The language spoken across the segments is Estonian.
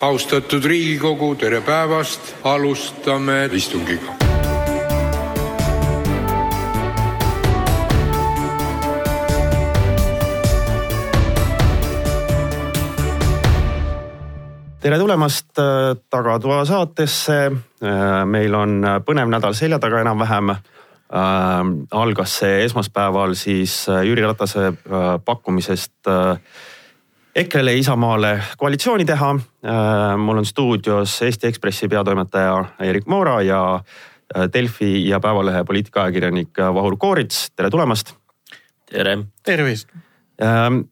austatud Riigikogu, tere päevast, alustame istungit. tere tulemast äh, Tagatoa saatesse. Äh, meil on põnev nädal selja taga enam-vähem äh,. algas see esmaspäeval siis äh, Jüri Ratase äh, pakkumisest äh, EKRE-le ja Isamaale koalitsiooni teha. mul on stuudios Eesti Ekspressi peatoimetaja Erik Moora ja Delfi ja Päevalehe poliitikaajakirjanik Vahur Koorits, tere tulemast. tere. tervist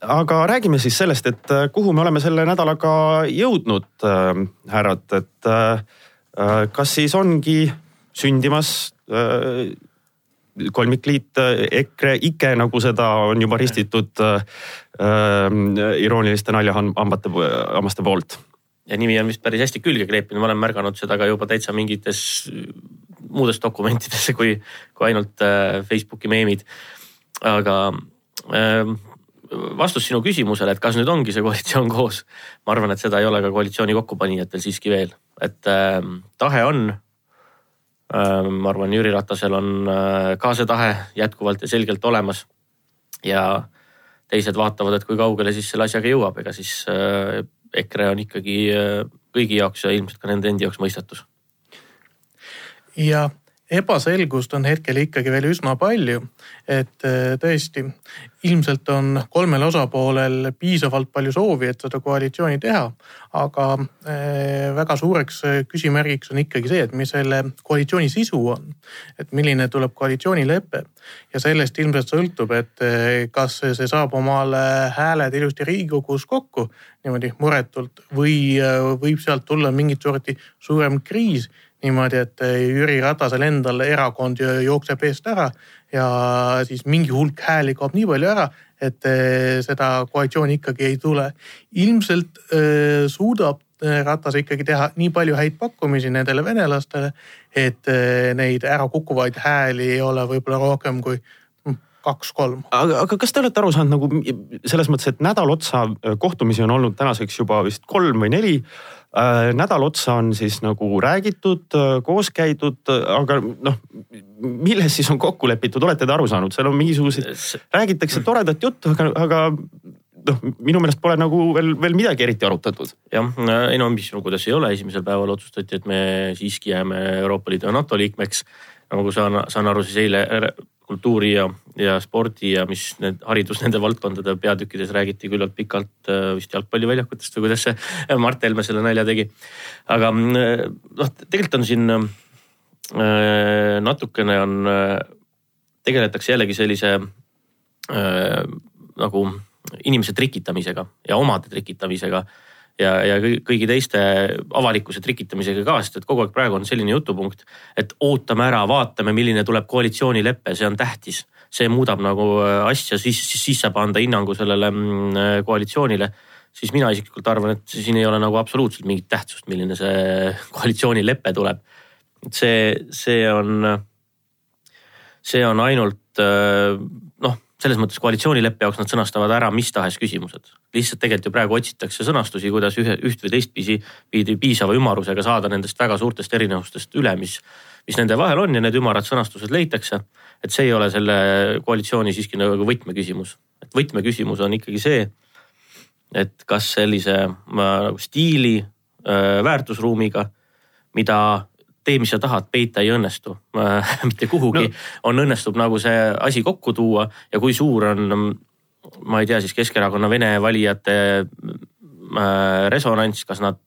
aga räägime siis sellest, et kuhu me oleme selle nädalaga jõudnud, härrad, et kas siis ongi sündimas kolmikliit EKRE, IKE nagu seda on juba ristitud äh, irooniliste naljahambate, hammaste poolt. ja nimi on vist päris hästi külge kleepinud, ma olen märganud seda ka juba täitsa mingites muudes dokumentides kui, kui ainult äh, Facebooki meemid. aga äh, vastus sinu küsimusele, et kas nüüd ongi see koalitsioon koos, ma arvan, et seda ei ole ka koalitsiooni kokkupanijatel siiski veel, et äh, tahe on Äh, ma arvan, Jüri Ratasel on äh, ka see tahe jätkuvalt ja selgelt olemas. ja teised vaatavad, et kui kaugele siis selle asjaga jõuab, ega siis äh, EKRE on ikkagi kõigi jaoks ja ilmselt ka nende endi jaoks mõistatus. ja ebaselgust on hetkel ikkagi veel üsna palju. et äh, tõesti, ilmselt on kolmel osapoolel piisavalt palju soovi, et seda koalitsiooni teha. aga äh, väga suureks äh, küsimärgiks on ikkagi see, et mis selle koalitsiooni sisu on. et milline tuleb koalitsioonilepe ja sellest ilmselt sõltub, et kas see saab omale hääled ilusti Riigikogus kokku niimoodi muretult või võib sealt tulla mingit sorti suurem kriis niimoodi, et Jüri Ratasel endal erakond jookseb eest ära ja siis mingi hulk hääli kaob nii palju ära, et eh, seda koalitsiooni ikkagi ei tule. ilmselt äh, suudab eh, Ratas ikkagi teha nii palju häid pakkumisi nendele venelastele, et neid ära kukkuvaid hääli ei ole võib-olla rohkem kui hm, kaks-kolm. aga, aga kas te olete aru saanud nagu selles mõttes, et nädal otsa kohtumisi on olnud tänaseks juba vist kolm või neli nädal otsa on siis nagu räägitud, äh, koos käidud, äh, aga noh, milles siis on kokku lepitud, olete te aru saanud, seal on mingisuguseid, räägitakse toredat juttu, aga, aga noh, minu meelest pole nagu veel, veel midagi eriti arutatud. jah, ei no mis, kuidas ei ole, esimesel päeval otsustati, et me siiski jääme Euroopa Liidu ja NATO liikmeks. nagu saan, saan aru, siis eile kultuuri ja, ja spordi ja mis need haridus nende valdkondade peatükkides räägiti küllalt pikalt äh, vist jalgpalliväljakutest või kuidas see Mart Helme selle nalja tegi. aga äh, noh, tegelikult on siin äh, natukene on, tegeletakse jällegi sellise nagu inimese trikitamisega ja omade trikitamisega ja, ja kõigi teiste avalikkuse trikitamisega ka, sest et kogu aeg praegu on selline jutupunkt, et ootame ära, vaatame, milline tuleb koalitsioonilepe, see on tähtis. see muudab nagu äh, asja, siis, siis, siis saab anda hinnangu sellele mm, äh, koalitsioonile. siis mina isiklikult arvan, et siin ei ole nagu absoluutselt mingit tähtsust, milline see koalitsioonilepe tuleb. see, see on, see on ainult äh, selles mõttes koalitsioonileppe jaoks nad sõnastavad ära mis tahes küsimused. lihtsalt tegelikult ju praegu otsitakse sõnastusi, kuidas ühe, üht või teistpidi pidi piisava ümarusega saada nendest väga suurtest erinevustest üle, mis, mis nende vahel on ja need ümarad sõnastused leitakse. et see ei ole selle koalitsiooni siiski nagu võtmeküsimus, et võtmeküsimus on ikkagi see, et kas sellise nagu stiili, äh, väärtusruumiga, mida tee, mis sa tahad, peita ei õnnestu. Mitte kuhugi no.. on, õnnestub nagu see asi kokku tuua ja kui suur on, ma ei tea, siis Keskerakonna vene valijate äh, resonants, kas nad,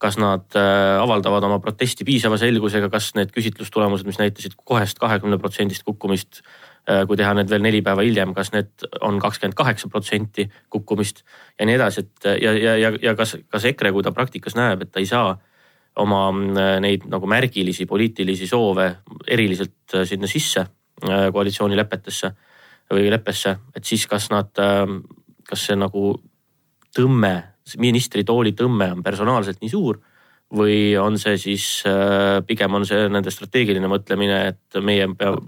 kas nad äh, avaldavad oma protesti piisava selgusega, kas need küsitlustulemused, mis näitasid kohest kahekümne protsendist kukkumist äh, kui teha need veel neli päeva hiljem, kas need on kakskümmend kaheksa protsenti kukkumist ja nii edasi, et ja, ja, ja, ja kas, kas EKRE, kui ta praktikas näeb, et ta ei saa oma äh, neid nagu märgilisi poliitilisi soove eriliselt äh, sinna sisse äh, koalitsioonilepetesse või leppesse, et siis kas nad, kas see nagu tõmme, ministritooli tõmme on personaalselt nii suur või on see siis pigem on see nende strateegiline mõtlemine, et meie peab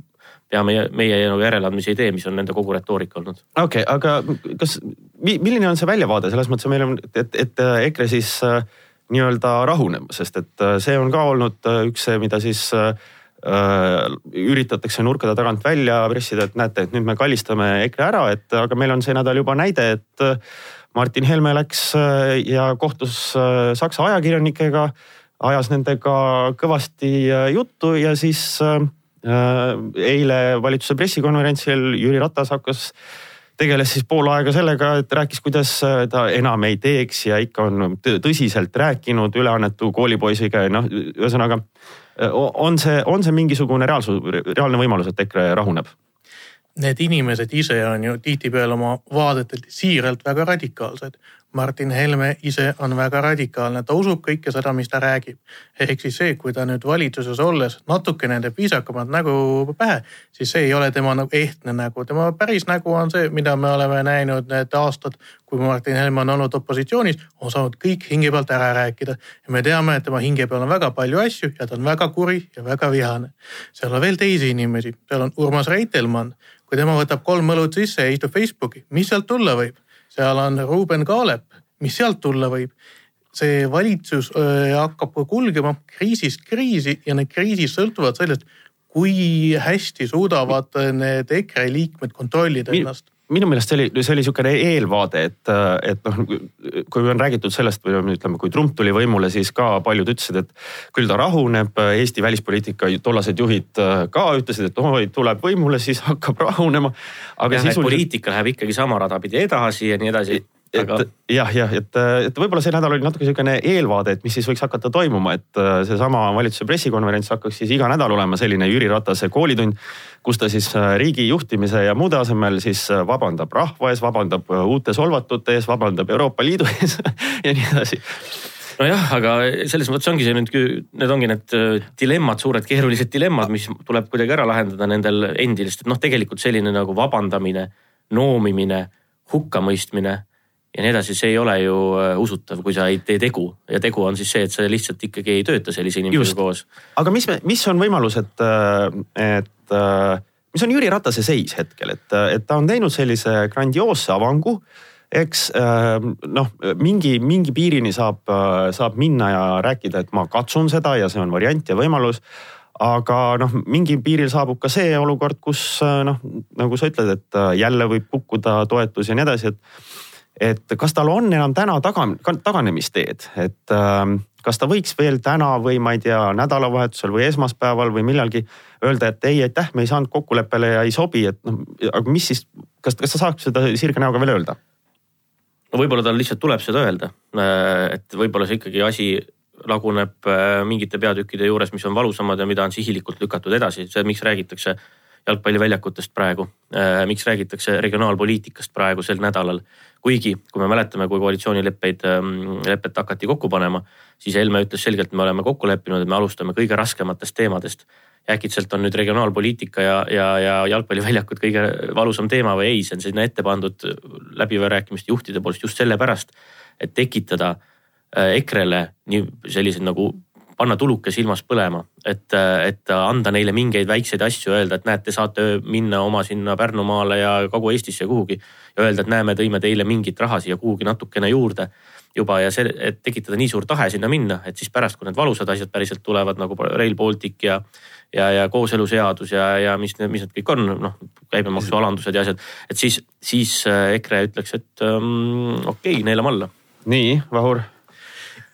peame meie nagu järeleandmisi ei tee, mis on nende kogu retoorika olnud. okei okay,, aga kas, milline on see väljavaade selles mõttes, meil on, et, et EKRE siis äh, nii-öelda rahunema, sest et see on ka olnud üks see, mida siis äh, üritatakse nurkade tagant välja pressida, et näete, et nüüd me kallistame EKRE ära, et aga meil on see nädal juba näide, et Martin Helme läks ja kohtus Saksa ajakirjanikega, ajas nendega kõvasti juttu ja siis eile valitsuse pressikonverentsil Jüri Ratas hakkas tegeles siis pool aega sellega, et rääkis, kuidas ta enam ei teeks ja ikka on tõsiselt rääkinud üleannetu koolipoisiga ja noh, ühesõnaga on see, on see mingisugune reaalsus, reaalne võimalus, et EKRE rahuneb? Need inimesed ise on ju tihtipeale oma vaadetelt siiralt väga radikaalsed. Martin Helme ise on väga radikaalne, ta usub kõike seda, mis ta räägib. ehk siis see, kui ta nüüd valitsuses olles natukene teeb viisakamat nägu pähe, siis see ei ole tema nagu ehtne nägu. tema päris nägu on see, mida me oleme näinud need aastad, kui Martin Helme on olnud opositsioonis, on saanud kõik hinge pealt ära rääkida. ja me teame, et tema hinge peal on väga palju asju ja ta on väga kuri ja väga vihane. seal on veel teisi inimesi, seal on Urmas Reitelmann. kui tema võtab kolm õlut sisse ja istub Facebooki, mis sealt tulla võib? Seal on Ruuben Kaalep, mis sealt tulla võib. see valitsus hakkab kulgema kriisist kriisi ja need kriisid sõltuvad sellest, kui hästi suudavad need EKRE liikmed kontrollida ennast minu meelest see oli, see oli niisugune eelvaade, et, et noh, kui on räägitud sellest või ütleme, kui Trump tuli võimule, siis ka paljud ütlesid, et küll ta rahuneb. Eesti välispoliitika tollased juhid ka ütlesid, et oi, tuleb võimule, siis hakkab rahunema. aga ja sisuliselt... poliitika läheb ikkagi sama rada pidi edasi ja nii edasi aga... et jah, jah, et, et võib-olla see nädal oli natuke niisugune eelvaade, et mis siis võiks hakata toimuma, et äh, seesama valitsuse pressikonverents hakkaks siis iga nädal olema selline Jüri Ratase koolitund, kus ta siis äh, riigi juhtimise ja muude asemel siis äh, vabandab rahva ees, vabandab uute solvatute ees, vabandab Euroopa Liidu ees ja nii edasi. Nojah, aga selles mõttes ongi see nüüd, need ongi need dilemmad, suured keerulised dilemmad, mis tuleb kuidagi ära lahendada nendel endil, sest et noh, tegelikult selline nagu vabandamine, noomimine, hukkamõistmine ja nii edasi, see ei ole ju äh, usutav, kui sa ei tee tegu ja tegu on siis see, et sa lihtsalt ikkagi ei tööta sellise inimesega koos. aga mis, mis on võimalus, et, äh, et äh, mis on Jüri Ratase seis hetkel, et, et ta on teinud sellise grandioosse avangu eks noh, mingi, mingi piirini saab, saab minna ja rääkida, et ma katsun seda ja see on variant ja võimalus. aga noh, mingil piiril saabub ka see olukord, kus noh, nagu sa ütled, et jälle võib kukkuda toetus ja nii edasi, et et kas tal on enam täna taga, taganemisteed, et äh, kas ta võiks veel täna või ma ei tea, nädalavahetusel või esmaspäeval või millalgi öelda, et ei, aitäh, me ei saanud kokkuleppele ja ei sobi, et noh, aga mis siis, kas, kas sa saaks seda sirge näoga veel öelda? no võib-olla tal lihtsalt tuleb seda öelda, äh, et võib-olla see ikkagi asi laguneb äh, mingite peatükkide juures, mis on valusamad ja mida on sihilikult lükatud edasi, see, miks räägitakse jalgpalliväljakutest praegu. Äh, miks räägitakse regionaalpoliitikast praegu sel nädalal. kuigi, kui me mäletame, kui koalitsioonileppeid, ähm, lepet hakati kokku panema, siis Helme ütles selgelt, me oleme kokku leppinud, et me alustame kõige raskematest teemadest. äkitselt on nüüd regionaalpoliitika ja, ja, ja jalgpalliväljakud kõige valusam teema või ei, see on sinna ette pandud läbirääkimiste juhtide poolt just sellepärast, et tekitada äh, EKRE-le nii sellised nagu panna tuluke silmas põlema, et, et anda neile mingeid väikseid asju, öelda, et näed, te saate minna oma sinna Pärnumaale ja Kagu-Eestisse kuhugi. ja öelda, et näe, me tõime teile mingit raha siia kuhugi natukene juurde juba ja see, et tekitada nii suur tahe sinna minna, et siis pärast, kui need valusad asjad päriselt tulevad nagu Rail Baltic ja ja, ja kooseluseadus ja, ja mis, mis need kõik on, noh käibemaksualandused ja asjad, et siis, siis EKRE ütleks, et um, okei okay,, neelame alla. nii, Vahur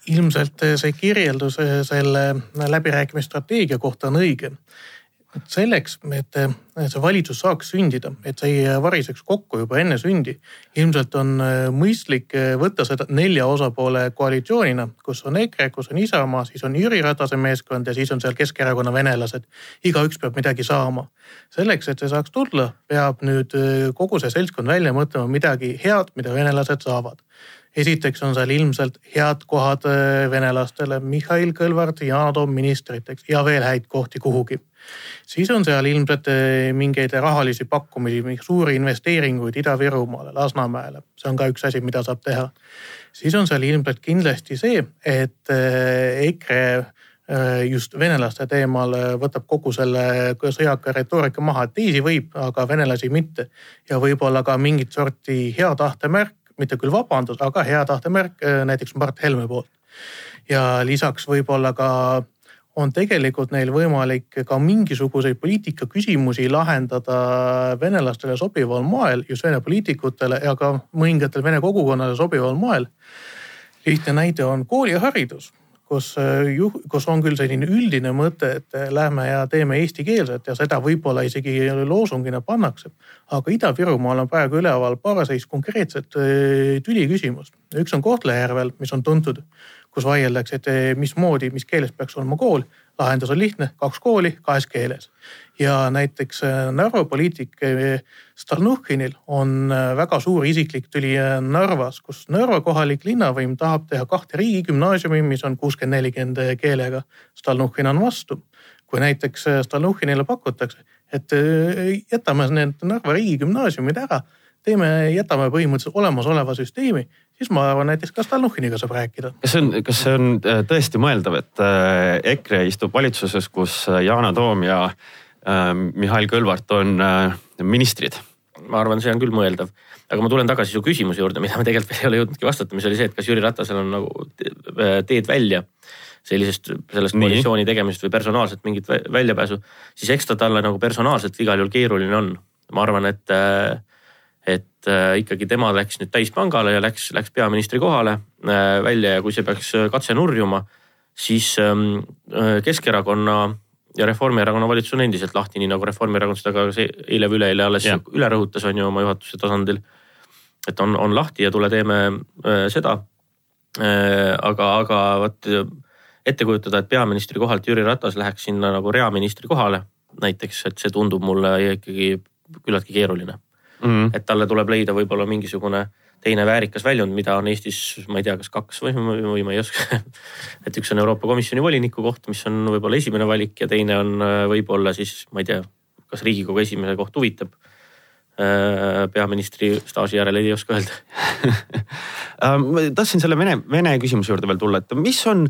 ilmselt see kirjeldus selle läbirääkimisstrateegia kohta on õige. et selleks, et see valitsus saaks sündida, et see ei variseks kokku juba enne sündi, ilmselt on mõistlik võtta seda nelja osapoole koalitsioonina, kus on EKRE, kus on Isamaa, siis on Jüri Ratase meeskond ja siis on seal Keskerakonna venelased. igaüks peab midagi saama. selleks, et see saaks tulla, peab nüüd kogu see seltskond välja mõtlema midagi head, mida venelased saavad esiteks on seal ilmselt head kohad äh, venelastele, Mihhail Kõlvart, Yana Toom ministriteks ja veel häid kohti kuhugi. siis on seal ilmselt äh, mingeid rahalisi pakkumisi, suuri investeeringuid Ida-Virumaale, Lasnamäele, see on ka üks asi, mida saab teha. siis on seal ilmselt kindlasti see, et äh, EKRE just venelaste teemal võtab kogu selle sõjaka retoorika maha, et teisi võib, aga venelasi mitte. ja võib-olla ka mingit sorti hea tahte märk mitte küll vabandus, aga hea tahte märk äh, näiteks Mart Helme poolt. ja lisaks võib-olla ka on tegelikult neil võimalik ka mingisuguseid poliitikaküsimusi lahendada venelastele sobival moel, just Vene poliitikutele ja ka mõningatele Vene kogukonnale sobival moel. lihtne näide on kooliharidus kus, äh, kus on küll selline üldine mõte, et äh, lähme ja teeme eestikeelset ja seda võib-olla isegi loosungina pannakse. aga Ida-Virumaal on praegu üleval paarseis konkreetset äh, tüliküsimust. üks on Kohtla-Järvel, mis on tuntud, kus vaieldakse, et mismoodi, mis keeles peaks olema kool lahendus on lihtne, kaks kooli kahes keeles. ja näiteks äh, Narva poliitik äh, Stalnuhhinil on äh, väga suur isiklik tüli Narvas, kus Narva kohalik linnavõim tahab teha kahte riigigümnaasiumi, mis on kuuskümmend, nelikümmend keelega. Stalnuhhin on vastu. kui näiteks Stalnuhhinile pakutakse, et jätame need Narva riigigümnaasiumid ära teeme, jätame põhimõtteliselt olemasoleva süsteemi, siis ma arvan, näiteks ka Stalnuhhiniga saab rääkida. kas see on, kas see on äh, tõesti mõeldav, et äh, EKRE istub valitsuses, kus äh, Yana Toom ja Mihhail Kõlvart on ministrid? ma arvan, see on küll mõeldav, aga ma tulen tagasi su küsimuse juurde, mida me tegelikult veel ei ole jõudnudki vastata, mis oli see, et kas Jüri Ratasel on nagu teed välja sellisest, sellest koalitsiooni tegemisest või personaalselt mingit väljapääsu, siis eks ta talle nagu personaalselt igal juhul keeruline on. ma arvan, et äh, et äh, ikkagi tema läks nüüd täispangale ja läks, läks peaministri kohale äh, välja ja kui see peaks äh, katse nurjuma, siis ähm, Keskerakonna ja Reformierakonna valitsus on endiselt lahti, nii nagu Reformierakond seda ka eile või üleeile alles ja. üle rõhutas, on ju oma juhatuse tasandil. et on, on lahti ja tule teeme seda. aga, aga vot ette kujutada, et peaministri kohalt Jüri Ratas läheks sinna nagu reaministri kohale näiteks, et see tundub mulle ikkagi küllaltki keeruline mm. -hmm. et talle tuleb leida võib-olla mingisugune teine väärikas väljund, mida on Eestis, ma ei tea, kas kaks või, või ma ei oska et üks on Euroopa Komisjoni voliniku koht, mis on võib-olla esimene valik ja teine on äh, võib-olla siis, ma ei tea, kas Riigikogu esimehe koht huvitab peaministri staaži järel ei oska öelda. Äh, ma tahtsin selle Vene, Vene küsimuse juurde veel tulla, et mis on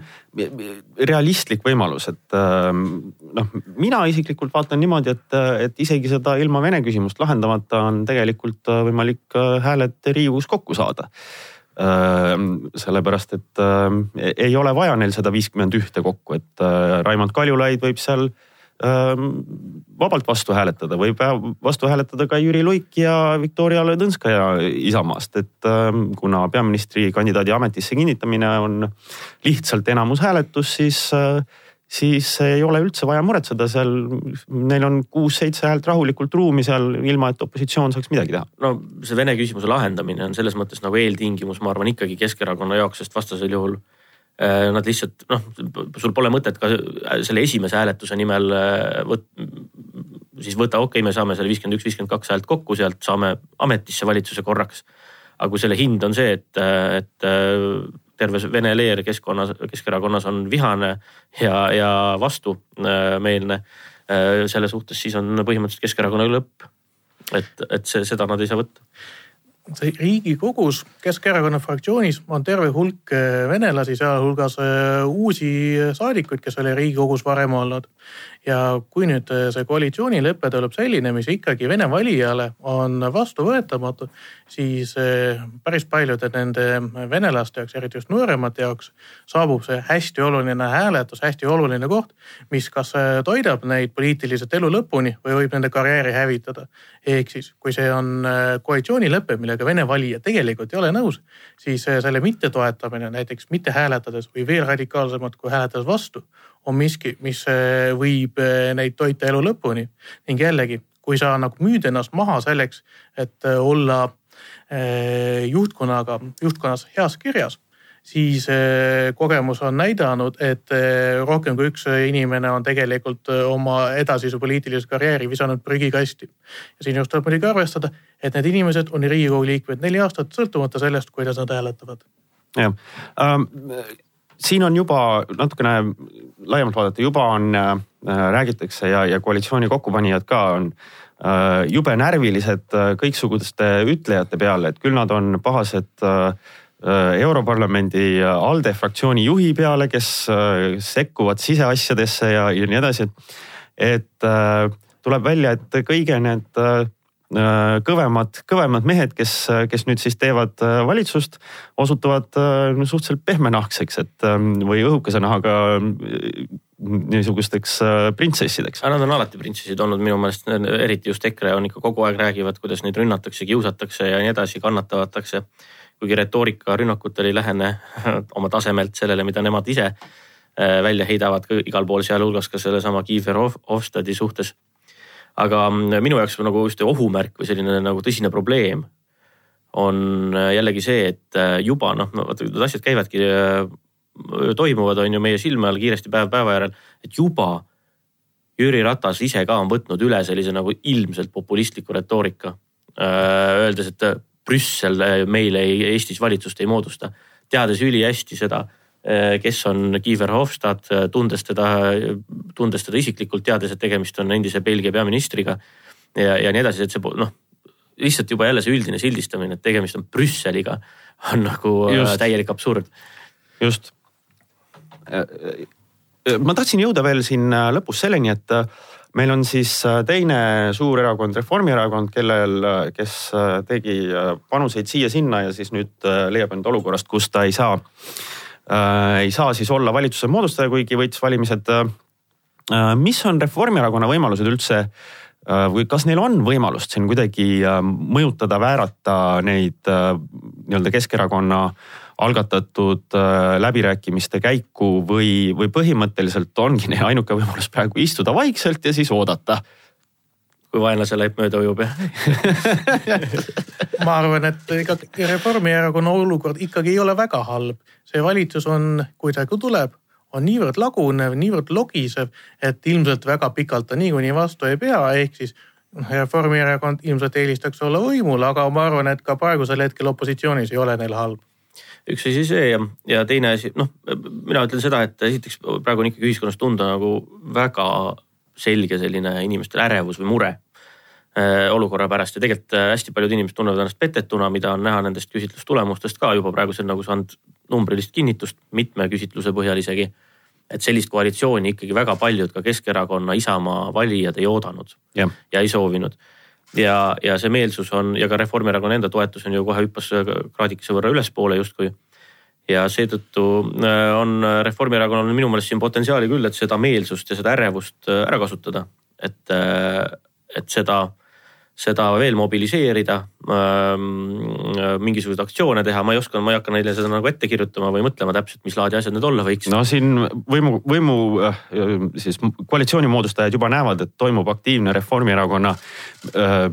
realistlik võimalus, et äh, noh, mina isiklikult vaatan niimoodi, et, et isegi seda ilma Vene küsimust lahendamata on tegelikult võimalik hääled Riigikogus kokku saada. Sellepärast, et ei ole vaja neil seda viiskümmend ühte kokku, et Raimond Kaljulaid võib seal vabalt vastu hääletada, võib vastu hääletada ka Jüri Luik ja Viktoria Ladõnskaja Isamaast, et kuna peaministrikandidaadi ametisse kinnitamine on lihtsalt enamushääletus, siis, siis ei ole üldse vaja muretseda, seal neil on kuus-seitse häält rahulikult ruumi seal, ilma et opositsioon saaks midagi teha. no see Vene küsimuse lahendamine on selles mõttes nagu eeltingimus, ma arvan ikkagi Keskerakonna jaoks, sest vastasel juhul nad lihtsalt noh, sul pole mõtet ka selle esimese hääletuse nimel äh, võt-, siis võta, okei okay,, me saame selle viiskümmend üks, viiskümmend kaks häält kokku, sealt saame ametisse valitsuse korraks. aga kui selle hind on see, et, et äh, terve Vene leer keskkonnas, Keskerakonnas on vihane ja, ja vastumeelne selle suhtes, siis on põhimõtteliselt Keskerakonna lõpp. et, et see, seda nad ei saa võtta riigikogus Keskerakonna fraktsioonis on terve hulk äh, venelasi, sealhulgas äh, uusi saadikuid, kes oli riigikogus varem olnud ja kui nüüd äh, see koalitsioonilepe tuleb selline, mis ikkagi Vene valijale on vastuvõetamatu, siis äh, päris paljude nende venelaste jaoks, eriti just nooremate jaoks, saabub see hästi oluline hääletus, hästi oluline koht, mis kas äh, toidab neid poliitiliselt elu lõpuni või võib nende karjääri hävitada. ehk siis, kui see on koalitsioonilepe, millega Vene valija tegelikult ei ole nõus, siis selle mittetoetamine näiteks mitte hääletades või veel radikaalsemalt kui hääletades vastu on miski, mis äh, võib äh, neid toita elu lõpuni. ning jällegi, kui sa nagu müüd ennast maha selleks, et äh, olla juhtkonnaga, juhtkonnas heas kirjas, siis kogemus on näidanud, et rohkem kui üks inimene on tegelikult oma edasise poliitilise karjääri visanud prügikasti. ja siinjuures tuleb muidugi arvestada, et need inimesed on Riigikogu liikmed neli aastat, sõltumata sellest, kuidas nad hääletavad. jah um siin on juba natukene laiemalt vaadata, juba on äh,, räägitakse ja, ja koalitsiooni kokkupanijad ka on äh, jube närvilised äh, kõiksuguste ütlejate peale, et küll nad on pahased äh, äh Europarlamendi ALDE fraktsiooni juhi peale, kes äh, sekkuvad siseasjadesse ja, ja nii edasi. et äh, tuleb välja, et kõige need kõvemad, kõvemad mehed, kes, kes nüüd siis teevad valitsust, osutuvad suhteliselt pehmenahkseks, et või õhukese nahaga niisugusteks printsessideks. Nad on alati printsessid olnud minu meelest, eriti just EKRE on ikka kogu aeg räägivad, kuidas neid rünnatakse, kiusatakse ja nii edasi, kannatavatakse. kuigi retoorika rünnakutel ei lähene oma tasemelt sellele, mida nemad ise välja heidavad igal pool, sealhulgas ka sellesama Kiefer Hofstadi suhtes aga mm, minu jaoks nagu just ohumärk või selline nagu tõsine probleem on äh, jällegi see, et äh, juba noh, vaata need asjad käivadki, äh, toimuvad, on ju meie silme all kiiresti päev päeva järel, et juba Jüri Ratas ise ka on võtnud üle sellise nagu ilmselt populistliku retoorika. Öeldes, et Brüssel meile Eestis valitsust ei moodusta, teades ülihästi seda kes on Kiefer Hofstad, eh, tundes teda, tundes teda isiklikult, teades, et tegemist on endise Belgia peaministriga ja, ja nii edasi, et see noh, lihtsalt juba jälle see üldine sildistamine, et tegemist on Brüsseliga, on nagu eh, just. täielik absurd. just. ma tahtsin jõuda veel siin lõpus selleni, et meil on siis teine suur erakond, Reformierakond, kellel, kes tegi panuseid siia-sinna ja siis nüüd leiab end olukorrast, kus ta ei saa ei saa siis olla valitsuse moodustaja, kuigi võitis valimised. Äh, äh, mis on Reformierakonna võimalused üldse või kas neil on võimalust siin kuidagi mõjutada, väärata neid nii-öelda Keskerakonna algatatud läbirääkimiste käiku või, või põhimõtteliselt ongi neil ainuke võimalus praegu istuda vaikselt ja siis oodata kui vaenlase laip mööda ujub jah. Ma arvan, et ega Reformierakonna olukord ikkagi ei ole väga halb. see valitsus on, kui ta tuleb, on niivõrd lagunev, niivõrd logisev, et ilmselt väga pikalt ta niikuinii vastu ei pea, ehk siis Reformierakond ilmselt eelistaks olla võimul, aga ma arvan, et ka praegusel hetkel opositsioonis ei ole neil halb. Üks asi see ja, ja teine asi, noh, mina ütlen seda, et esiteks praegu on ikkagi ühiskonnas tunda nagu väga selge selline inimestel ärevus või mure äh, olukorra pärast ja tegelikult äh, hästi paljud inimesed tunnevad ennast petetuna, mida on näha nendest küsitlustulemustest ka juba praegusel nagu saanud numbrilist kinnitust mitme küsitluse põhjal isegi. et sellist koalitsiooni ikkagi väga paljud ka Keskerakonna, Isamaa valijad ei oodanud ja, ja ei soovinud. ja, ja see meelsus on ja ka Reformierakonna enda toetus on ju kohe hüppas kraadikese võrra ülespoole justkui ja seetõttu äh, on Reformierakonnal minu meelest siin potentsiaali küll, et seda meelsust ja seda ärevust äh, ära kasutada. et, äh, et seda, seda veel mobiliseerida, ähm, mingisuguseid aktsioone teha, ma ei oska, ma ei hakka neile seda nagu ette kirjutama või mõtlema täpselt, mis laadi asjad need olla võiks. no siin võimu, võimu siis koalitsiooni moodustajad juba näevad, et toimub aktiivne Reformierakonna äh,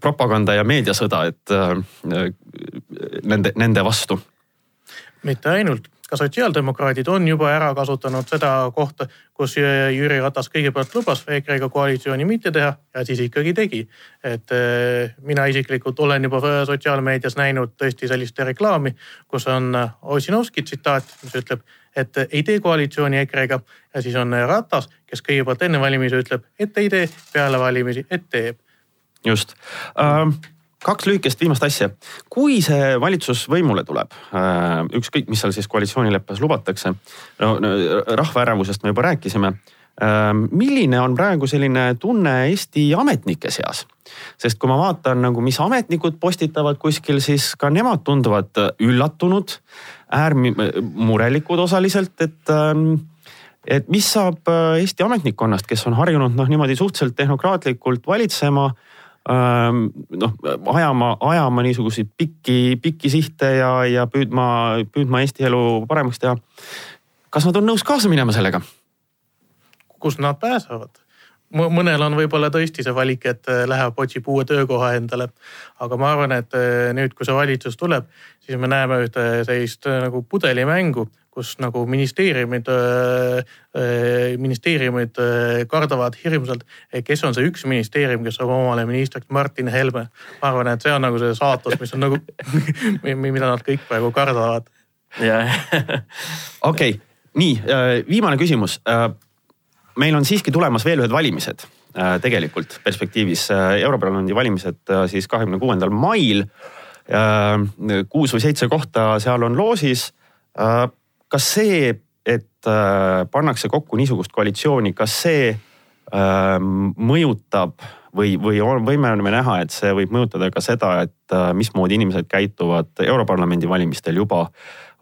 propaganda ja meediasõda, et äh, nende, nende vastu mitte ainult, ka sotsiaaldemokraadid on juba ära kasutanud seda kohta, kus Jüri Ratas kõigepealt lubas EKRE-ga koalitsiooni mitte teha ja siis ikkagi tegi. et eh, mina isiklikult olen juba sotsiaalmeedias näinud tõesti sellist reklaami, kus on Ossinovski tsitaat, mis ütleb, et ei tee koalitsiooni EKRE-ga ja siis on Ratas, kes kõigepealt enne valimisi ütleb, et ei tee, peale valimisi, et teeb. just ähm kaks lühikest viimast asja. kui see valitsus võimule tuleb, äh, ükskõik, mis seal siis koalitsioonileppes lubatakse, no rahva ärevusest me juba rääkisime. Äh, milline on praegu selline tunne Eesti ametnike seas? sest kui ma vaatan nagu, mis ametnikud postitavad kuskil, siis ka nemad tunduvad üllatunud, äärmi-, murelikud osaliselt, et ähm, et mis saab äh, Eesti ametnikkonnast, kes on harjunud noh, niimoodi suhteliselt tehnokraatlikult valitsema noh, ajama, ajama niisuguseid pikki, pikki sihte ja, ja püüdma, püüdma Eesti elu paremaks teha. kas nad on nõus kaasa minema sellega? kus nad pääsevad? Mõnel on võib-olla tõesti see valik, et äh, läheb, otsib uue töökoha endale. aga ma arvan, et äh, nüüd, kui see valitsus tuleb, siis me näeme ühte sellist äh, nagu pudelimängu kus nagu ministeeriumid, ministeeriumid kardavad hirmsalt, kes on see üks ministeerium, kes saab omale ministriks, Martin Helme. ma arvan, et see on nagu see saatus, mis on nagu mida nad kõik praegu kardavad. okei, nii viimane küsimus. Meil on siiski tulemas veel ühed valimised tegelikult perspektiivis. Europarlamendi valimised siis kahekümne kuuendal mail. kuus või seitse kohta seal on loosis kas see, et äh, pannakse kokku niisugust koalitsiooni, kas see mõjutab või, või on, võime me näha, et see võib mõjutada ka seda, et mismoodi inimesed käituvad Europarlamendi valimistel juba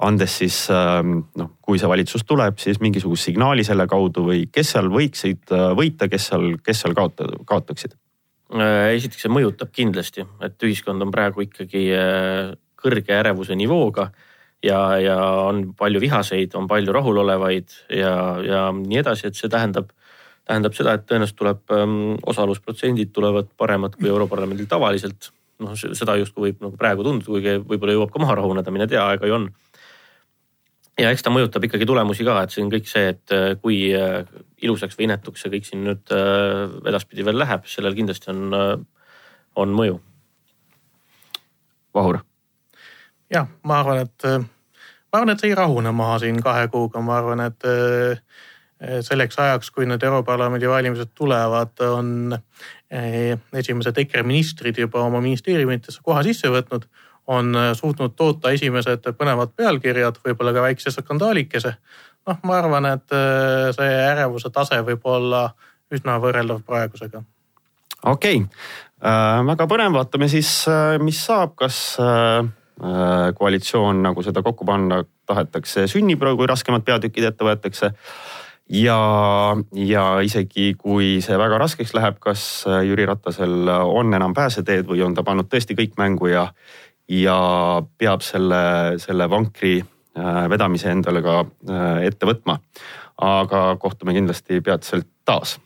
andes siis noh, kui see valitsus tuleb, siis mingisugust signaali selle kaudu või kes seal võiksid võita, kes seal, kes seal kaota, kaotaksid? esiteks see mõjutab kindlasti, et ühiskond on praegu ikkagi kõrge ärevuse nivooga ja, ja on palju vihaseid, on palju rahulolevaid ja, ja nii edasi, et see tähendab, tähendab seda, et tõenäoliselt tuleb ähm, osalusprotsendid tulevad paremad kui Europarlamendil tavaliselt. noh, seda justkui võib nagu praegu tunduda, kuigi võib-olla jõuab ka maha rahuneda, mine tea, aega ju on. ja eks ta mõjutab ikkagi tulemusi ka, et see on kõik see, et äh, kui äh, ilusaks või inetuks see kõik siin nüüd äh, edaspidi veel läheb, sellel kindlasti on, on mõju. Vahur jah, ma arvan, et ma arvan, et see ei rahune maha siin kahe kuuga, ma arvan, et selleks ajaks, kui need Europarlamendi valimised tulevad, on eh, esimesed EKRE ministrid juba oma ministeeriumitesse koha sisse võtnud, on suutnud toota esimesed põnevad pealkirjad, võib-olla ka väikse skandaalikese. noh, ma arvan, et eh, see ärevuse tase võib olla üsna võrreldav praegusega. okei okay. äh,, väga põnev, vaatame siis, mis saab, kas äh Äh, koalitsioon, nagu seda kokku panna tahetakse, sünnib, kui raskemad peatükid ette võetakse. Ja, ja isegi kui see väga raskeks läheb, kas Jüri Ratasel on enam pääseteed või on ta pannud tõesti kõik mängu ja, ja peab selle, selle vankri äh, vedamise endale ka äh, ette võtma. aga kohtume kindlasti peatselt taas